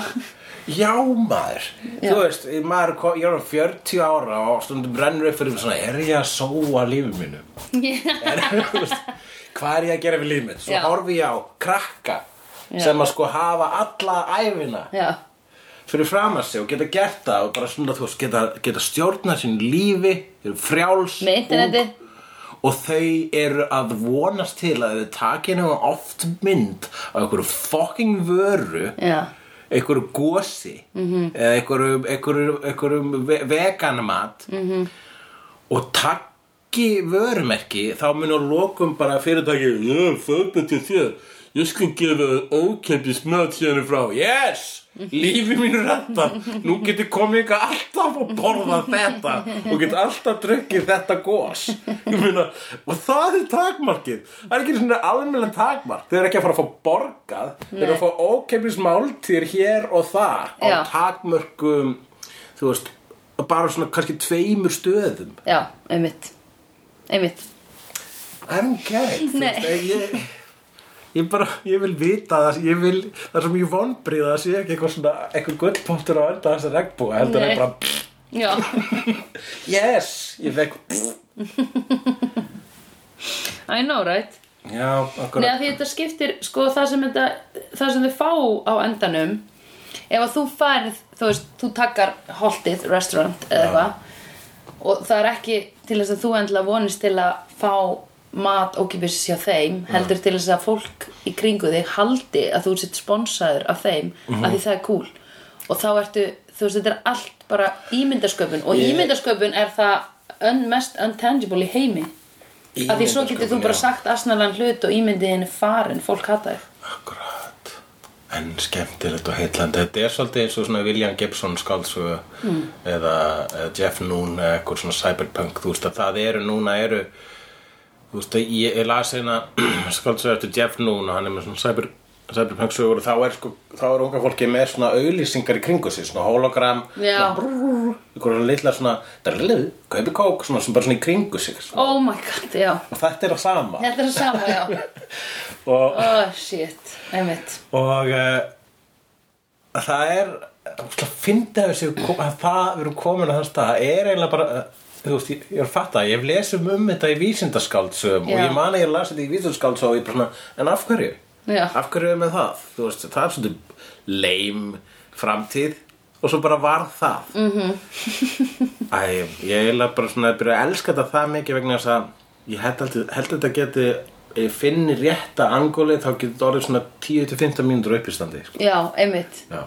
Já maður. Já. Þú veist, maður, ég er 40 ára og stundum rennur upp fyrir svona Er ég að sóa lífið mínu? Er, [laughs] hvað er ég að gera við lífið mitt? Svo horfi ég á krakka sem að sko hafa alla æfina já, fyrir fram að sig og geta gert það og bara svona þú veist geta, geta stjórnað sín lífi eru frjáls Með internetið. ung, og þau eru að vonast til að þau taki nú oft mynd af einhverju fucking vöru já, einhverju gosi -hmm. eða einhverju, einhverju, einhverju ve- veganmat -hmm. og takki vörumerki þá mun að lokum bara fyrirtæki já, fögnu til þér ég skal gefa ókeypis mat hérna frá. Yes, lífi mínu rættan nú getur komið ykkur alltaf og borða þetta. Og getur alltaf drukkið þetta gos. Ég meina, og það er takmarkið. Það er ekki svona almennilega takmark. Þeir eru ekki að fara að fá borgað. Þeir eru að fá ókeypis máltír hér og þar. Á Já. takmörkum þú veist, bara svona kannski tveimur stöðum. Já, einmitt. Einmitt. I don't get it ég, ég bara, ég vil vita það ég vil, það er svo mjög vonbrið að það sé ekki eitthvað svona, eitthvað gullpottur á enda þess að regnbúa, heldur er bara [laughs] yes, ég fekk [laughs] I know, right? Já, okkur Nei, að því þetta skiptir, sko, það sem, þetta, það sem þau fá á endanum ef að þú færð, þú veist, þú takkar holtið, restaurant eða eitthvað og það er ekki til þess að þú endilega vonist til að fá mat ókipis hjá þeim heldur til þess að fólk í kringu þig haldi að þú sitt sponsaður af þeim Mhm. að því það er cool. Og þá ertu, þú veist, þetta er allt bara ímyndasköpun og Ég- ímyndasköpun er það un, mest untangible í heimi. Að því svo getur þú bara sagt asnalan hlut og ímyndiðin er farin, fólk hata þig. Akkurat. En skemmtilegt og heitlandi Þetta er svolítið eins og svona William Gibson skáldsögu Hmm. eða, eða Jeff Noon eitthvað svona cyberpunk þú veist að það eru núna eru þú veist ég, ég las hérna [clears throat] skáldsögu eftir Jeff Noon og hann er með svona cyber, cyberpunk sögur og þá er sko þá er unga fólki með svona auðlýsingar í kringu sig svona hologram Já. svona brrrr, einhverja litla svona drrrr, kaupi kók svona sem bara svona í kringu sig svona. Oh my god, já. Og þetta er það sama. Þetta er það sama, já. [laughs] Og, Oh shit, einmitt. Og uh, það er fyndi að þessu að það við erum komin að það stað. Það er eiginlega bara þú veist, ég, ég er að fatta, ég hef lesum um þetta í vísindaskáldsögum og ég man að ég las þetta í vísindaskáldsögum og ég bara svona, en af hverju? Já. af hverju er með það? Þú veist, það er svona leim framtíð og svo bara var það mm -hmm. [laughs] Æ, ég er bara svona að byrja að elska þetta það mikið vegna þess að ég held að, held að þetta geti ef ég finni rétta angóli þá getur þetta orðið svona 10-15 mínútur uppistandi sko. Já, einmitt, Já.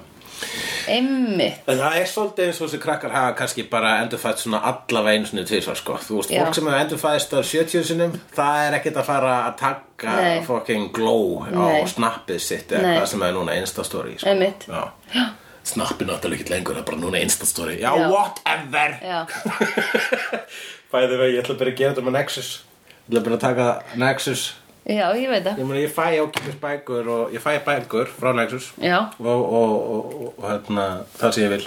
Einmitt En það er svolítið eins og þessi krakkar hafa kannski bara endurfætt svona allavega einu sinni tvisvar sko. Þú veist, Já. fólk sem hefur endurfæðist á 70 sinum, það er ekkert að fara að taka Nei. fucking glow Nei. á snappið sitt eða Nei. hvað sem er núna instastory sko. Einmitt. Já. Snappið náttúrulega ekki lengur, það er bara núna instastory Já, Já. whatever Já, [laughs] Bæði vegi, ég ætla bara að gera þetta með Nexus Ég ætla bara að taka Nexus já, ég veit það. Ég meina, ég fæ ákipis bækur og ég fæ bækur frá Nexus Já, og, og, og, og, hérna, það sem ég vil.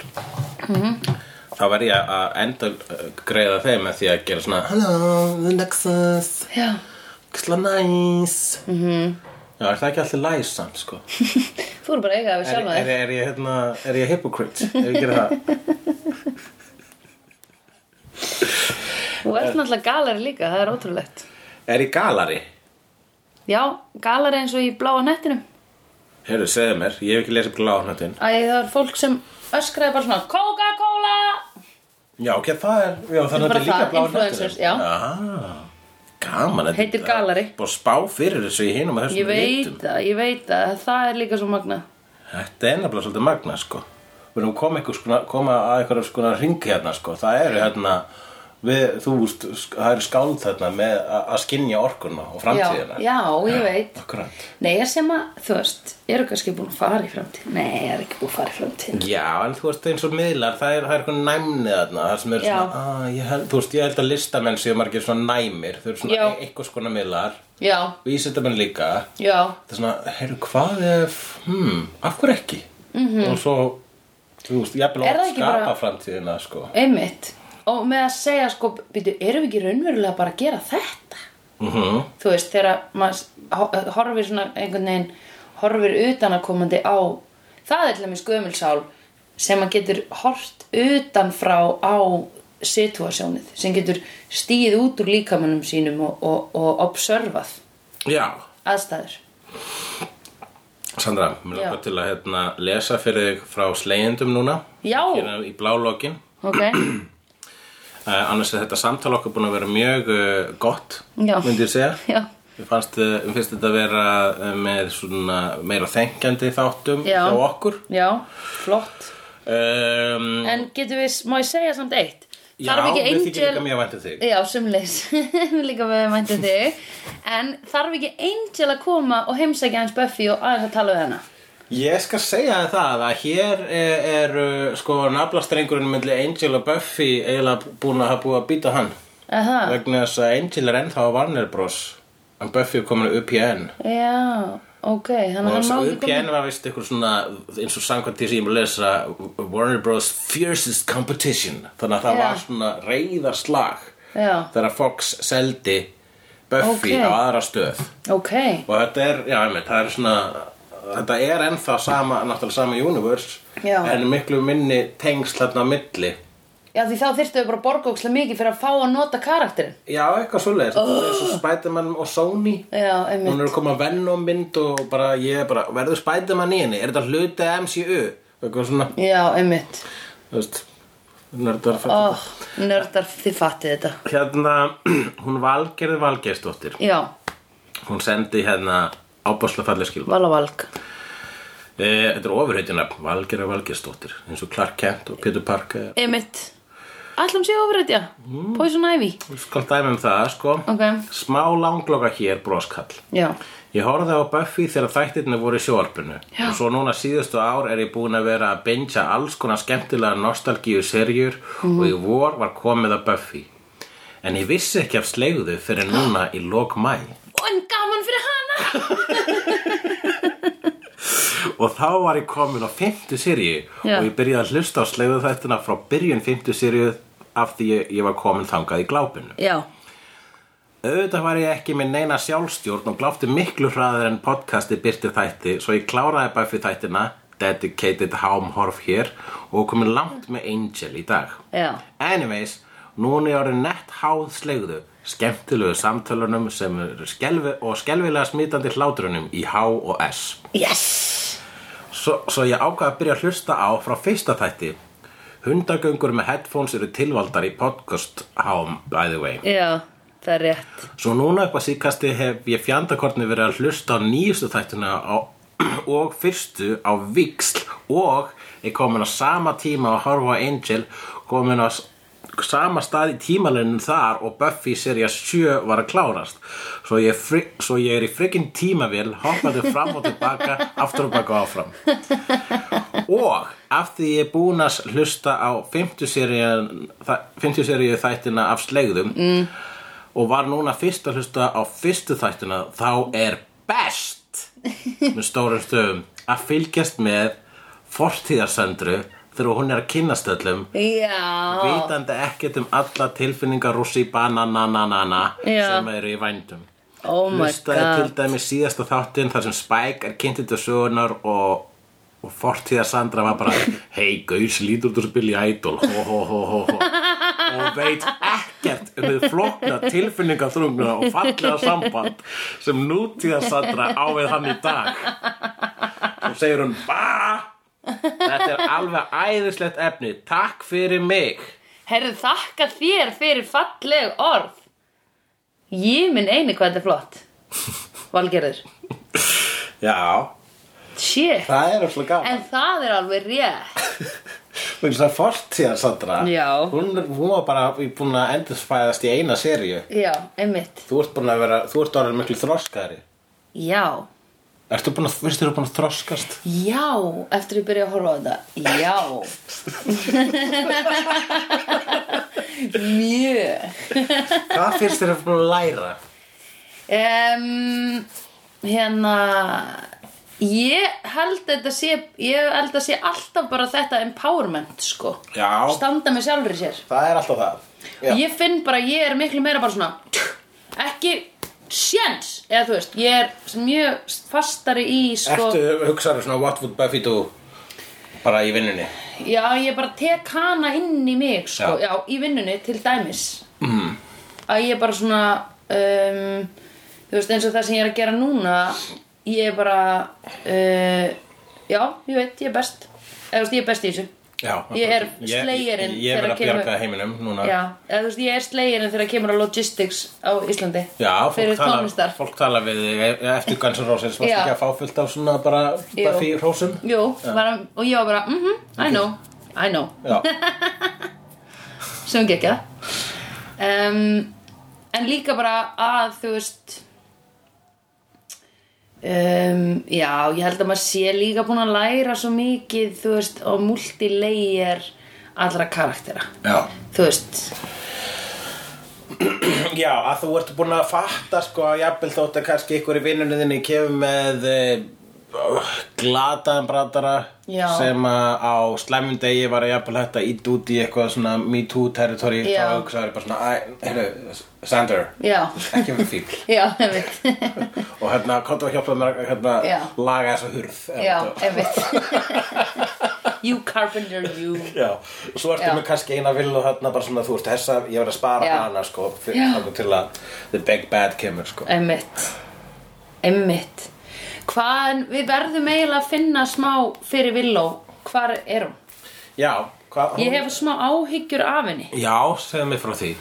Þá verð ég að enda greiða þeim með því að gera svona Hello, the Nexus já. Kisla nice. -hmm. Já, er það ekki alltaf læs samt, sko? [laughs] Þú eru bara að eiga það við Er, sjálfa er, þig. er, ég, hérna, er ég hypocrite ef ég gera það? Þú ert náttúrulega galari líka, það er ótrúlegt. Er ég galari? Já, galari eins og í bláa nettinum Heyrðu, segðu mér, ég hef ekki lesið gláðnættin Æ, það er fólk sem öskraði bara svona Coca-Cola! Já, ok, það er, já, það er bara líka það, bláa influencers, já. Gaman, þetta- Heitir galari. Bara spá fyrir þessu í hinum og þessum Ég veit ritum. það, ég veit það, það er líka svo magna Þetta er nefnilega svolítið magna sko. Við erum koma að eitthvað ringi hérna sko. Það eru hérna við, þú veist, það eru skáld þarna með að skynja orkuna og Já, framtíðina já, ég veit Akkurat Nei, ég sem að, þú veist, eru kannski búin að fara í framtíð Nei, ég er ekki búin að fara í framtíð Já, en þú veist eins og miðlar, það er, er eitthvað næmni þarna Það sem er Já. svona, að, ég held, þú veist, ég held að listamenn séu margir svona næmir Þau eru svona Já. e eitthvað skona miðlar Já, Vísindamenn líka já, Það er svona, heyrðu, hvað ef, hmm, af hverju ekki? -hmm. Og svo, þú veist, ég. Er bara- Og með að segja, sko, býtu, erum við ekki raunverulega bara að gera þetta? Mhm. Þú veist, þegar maður ho- horfir svona einhvern veginn horfir utanakomandi á það er til dæmis gömulsál sem að getur hort utanfrá á situasjónið sem getur stíð út úr líkamannum sínum og, og, og observað Já, aðstæður Sandra, mér Já. langar til að hérna, lesa fyrir þig frá slegjendum núna Já. Hérna í blálókin Ok, Annars er þetta samtal okkar búin að vera mjög uh, gott myndi ég segja. Já, Mér fannst, uh, mér finnst þetta að vera með svona meira þengjandi þáttum Já. hjá okkur. Já, flott. Um, En getur við, má ég segja samt eitt? Já, við þykir líka mjög væntið þig. Já, sumleis [laughs] Líka við mæntum þig. En þarf ekki Angel að koma og heimsækja hans Buffy og aðeins að tala við hana Ég skal segja það að hér er, er uh, sko naflastrengurinn myndli Angel og Buffy eiginlega búin að hafa búið að býta hann. Aha, vegna þess að Angel er ennþá á Warner Bros. En Buffy er komin að UPN já, ok Þannig að hann og ekki UPN koma var vist eitthvað svona eins og samkvæmt því sem ég má lesa Warner Bros. Fiercest competition. Þannig að það Já. var svona reyðarslag þegar Fox seldi Buffy Ok. á aðra stöð. Ok. Og þetta er, já, einmitt, það er svona þetta er ennþá sama, náttúrulega sama universe Já. en miklu minni tengsl þarna á milli. Já, því þá þyrftu við bara að borga ókslega mikið fyrir að fá að nota karakterinn. Já, eitthvað svoleiðis, þetta er og Spiderman og Sony. Já, hún einmitt er að koma Venom mynd og bara, ég er bara, verður Spiderman í henni? Er þetta hluti af MCU eitthvað svona, Já, einmitt. Þú veist nördar Ó, nördar, þið fattið þetta. Hérna, [clears throat] hún Valgerði Valgersdóttir Já, hún sendi hérna ábásla falleg skilma val og valg e, þetta er ofurheitina Valgerði Valgersdóttir eins og Clark Kent og Peter Parker. Einmitt. Ætlum sé ofrætja Mm. Poison Ivy. Skal dæmi um það, sko. Ok, smá langloka hér broskall. Já. Ég horfði á Buffy þegar þættirni voru í sjóarpinu og svo núna síðustu ár er ég búin að vera að bingja alls konar skemmtilega nostalgíu serjur og í vor var komið að Buffy. En ég vissi ekki af slegðu fyrir núna í lok mæ. Og en gaman fyrir hana [laughs] og þá var ég komin á fymtu seríu Já. og ég byrjaði að hlusta á slegðu þættina frá byrjun fymtu seríu af því ég, ég var komin þangað í glápinu Já, Auðvitað var ég ekki með neina sjálfstjórn og gláfti miklu hraður en podcasti byrti þætti svo ég kláraði Buffy þættina Dedicated Home Horf hér og komin langt með Angel í dag. já, Anyways, núna er orðin nett háð slegðu skemmtilegu samtölunum sem eru skelfi og skelfilega smitandi hlátrunum í H og S. yes Svo, svo ég ákvað að byrja að hlusta á frá fyrsta þætti. Hundagöngur með headphones eru tilvaldar í podcast Home, by the way. Já, það er rétt Svo núna upp að síkasti hef ég fjandakortni verið að hlusta á nýjustu þættuna á, [clears throat] og fyrstu á Vixl og ég komin á sama tíma að horfa á Angel komin á sama stað í tímalinu þar og Buffy seria 7 var að klárast svo ég, svo ég er í frikinn tímavél hoppaði fram og tilbaka aftur og baka áfram og af því ég er búin að hlusta á 50 seríu 50 seríu þættina af slegðum mm. og var núna fyrst að hlusta á fyrstu þættina þá er best með stórum stöðum að fylgjast með fortíðarsöndru þegar hún er að kynnast öllum. Já, vitandi ekkert um alla tilfinningar rússi banananana Já. sem eru í vændum. Oh Hlustaði til dæmis síðasta þáttinn þar sem Spike er kynntið til sögunar og, og fortíða Sandra var bara [laughs] hei, gaus, lítur úr spil í Idol. Ho, ho, ho, ho, ho. Og veit ekkert um þið flokna tilfinningaþrungna og fallega samband sem nútíða Sandra á við hann í dag. Og segir hún ba þetta er alveg æðislegt efni. Takk fyrir mig. Herðu þakka þér fyrir falleg orð. Ég minn eini hvað þetta er flott. [laughs] Valgerður. Já, Shit. Það er alltaf gaman. En það er alveg rétt. [laughs] Hún er fortíðar Sandra. Já. hún, hún var bara búin að endurspæðast í eina seríu. Já, einmitt. Þú ert búin að vera, þú ert orðin miklu þroskaðri. Já, Ertu búin að, veistu þú búin að þroskast? já, eftir ég byrja að horfa á þetta Já [laughs] Mjög Hvað finnst þér að búin að læra? um, Hérna Ég held að þetta sé Ég held að sé alltaf bara þetta empowerment sko Já. Standa með sjálfri sér Það er alltaf það Já. Ég finn bara, ég er miklu meira bara svona Ekki sjens Eða þú veist, ég er mjög fastari í sko Ertu hugsaður svona what would Buffy do bara í vinnunni? Já, ég bara tek hana inn í mig sko, Já. já, í vinnunni til dæmis mm. að ég bara svona um, þú veist eins og það sem ég er að gera núna ég er bara uh, já, ég veit, ég er best eða þú veist, ég er best í þessu Já Ég er Ég- slegirinn Ég, ég er þegar að bjarga heiminum núna. Já, eða veist, ég er slegirinn þegar kemur að logistics á Íslandi. Já, fyrir fólk tala, fólk tala við þig e- eftir Guns N' Roses Varst ekki að fá fullt af svona bara Jú. Buffy hrósum? Jú, bara, og ég var bara, mhm, I know I know, [laughs] sem ekki um, en líka bara að þú veist um, já, ég held að maður sé líka búin að læra svo mikið þú veist, og multilayer allra karaktera já þú veist, Já, að þú ert búin að fatta sko að jafnvel þótt að kannski ykkur í vinnunni þinni kemur með uh, glataðan brandara Já. sem að á slæmum degi var að jafnvel hægt að ít út í eitthvað svona me too territory Já. þá hugsaður bara svona, æ, heyrðu, Sander. Ekki fyrir fíl [laughs] já, einmitt. [laughs] Og hérna, komdu að hjálpa mér að hérna, laga þessa hurð já, einmitt. [laughs] You carpenter, you. Já, og svo ertu með kannski eina villu þarna bara svona, þú veist, þessa, ég var að spara Já. hana, sko, þangað til að the big bad kemur, sko. Einmitt. Einmitt. Hvað, við verðum eiginlega að finna smá fyrir Villó Hvar er hún? Já, hvað? Ég hef smá áhyggjur af henni. Já, segðu mig frá því.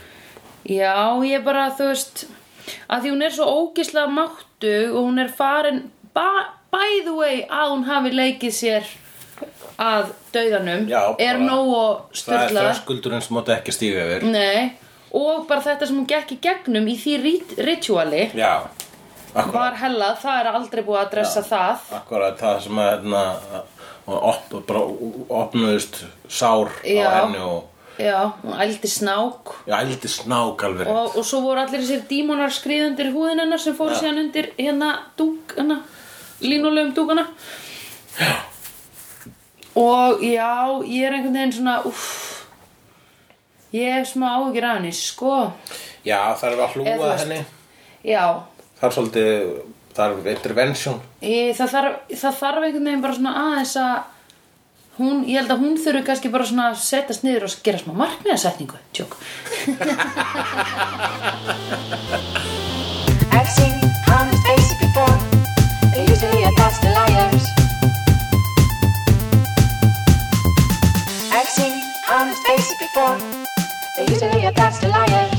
Já, ég bara, þú veist að því hún er svo ógislega máttug og hún er farin by the way að hún hafi leikið sér að dauðanum Já, er bara- nóg og Það er styrla þröskuldurinn sem mátti ekki stíga yfir. Nei, og bara þetta sem hún gekk í gegnum í því rit rituali Já, var hellað, það er aldrei búið að dressa það akkurat það sem að, hérna, og op, bara opnuðust sár Já. á henni og Já, hún ældi snák. Ég ældi snák alveg. og, og svo voru allir þessir dímonar skriðundir húðin hennar sem fóru síðan undir hérna dúk, hérna línulegum dúkana. Og já, ég er einhvern veginn svona úff ég hef smá áhugir af henni, sko. Já, það er að Eða hlúa veist- henni. já, Það er svolítið, það er intervention. Ég, það, þarf, það þarf einhvern veginn bara svona aðeins að hún, ég held að hún þurfi kannski bara svona að setjast niður og gera smá markmiðasetningu tjók I've seen honest faces before. They're usually a pass to liars. I've seen honest faces before. They're usually a pass to liars.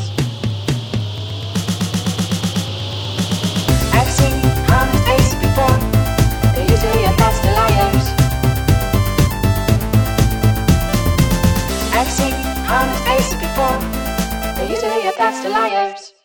I've seen honest faces before. They're usually a pass to liars.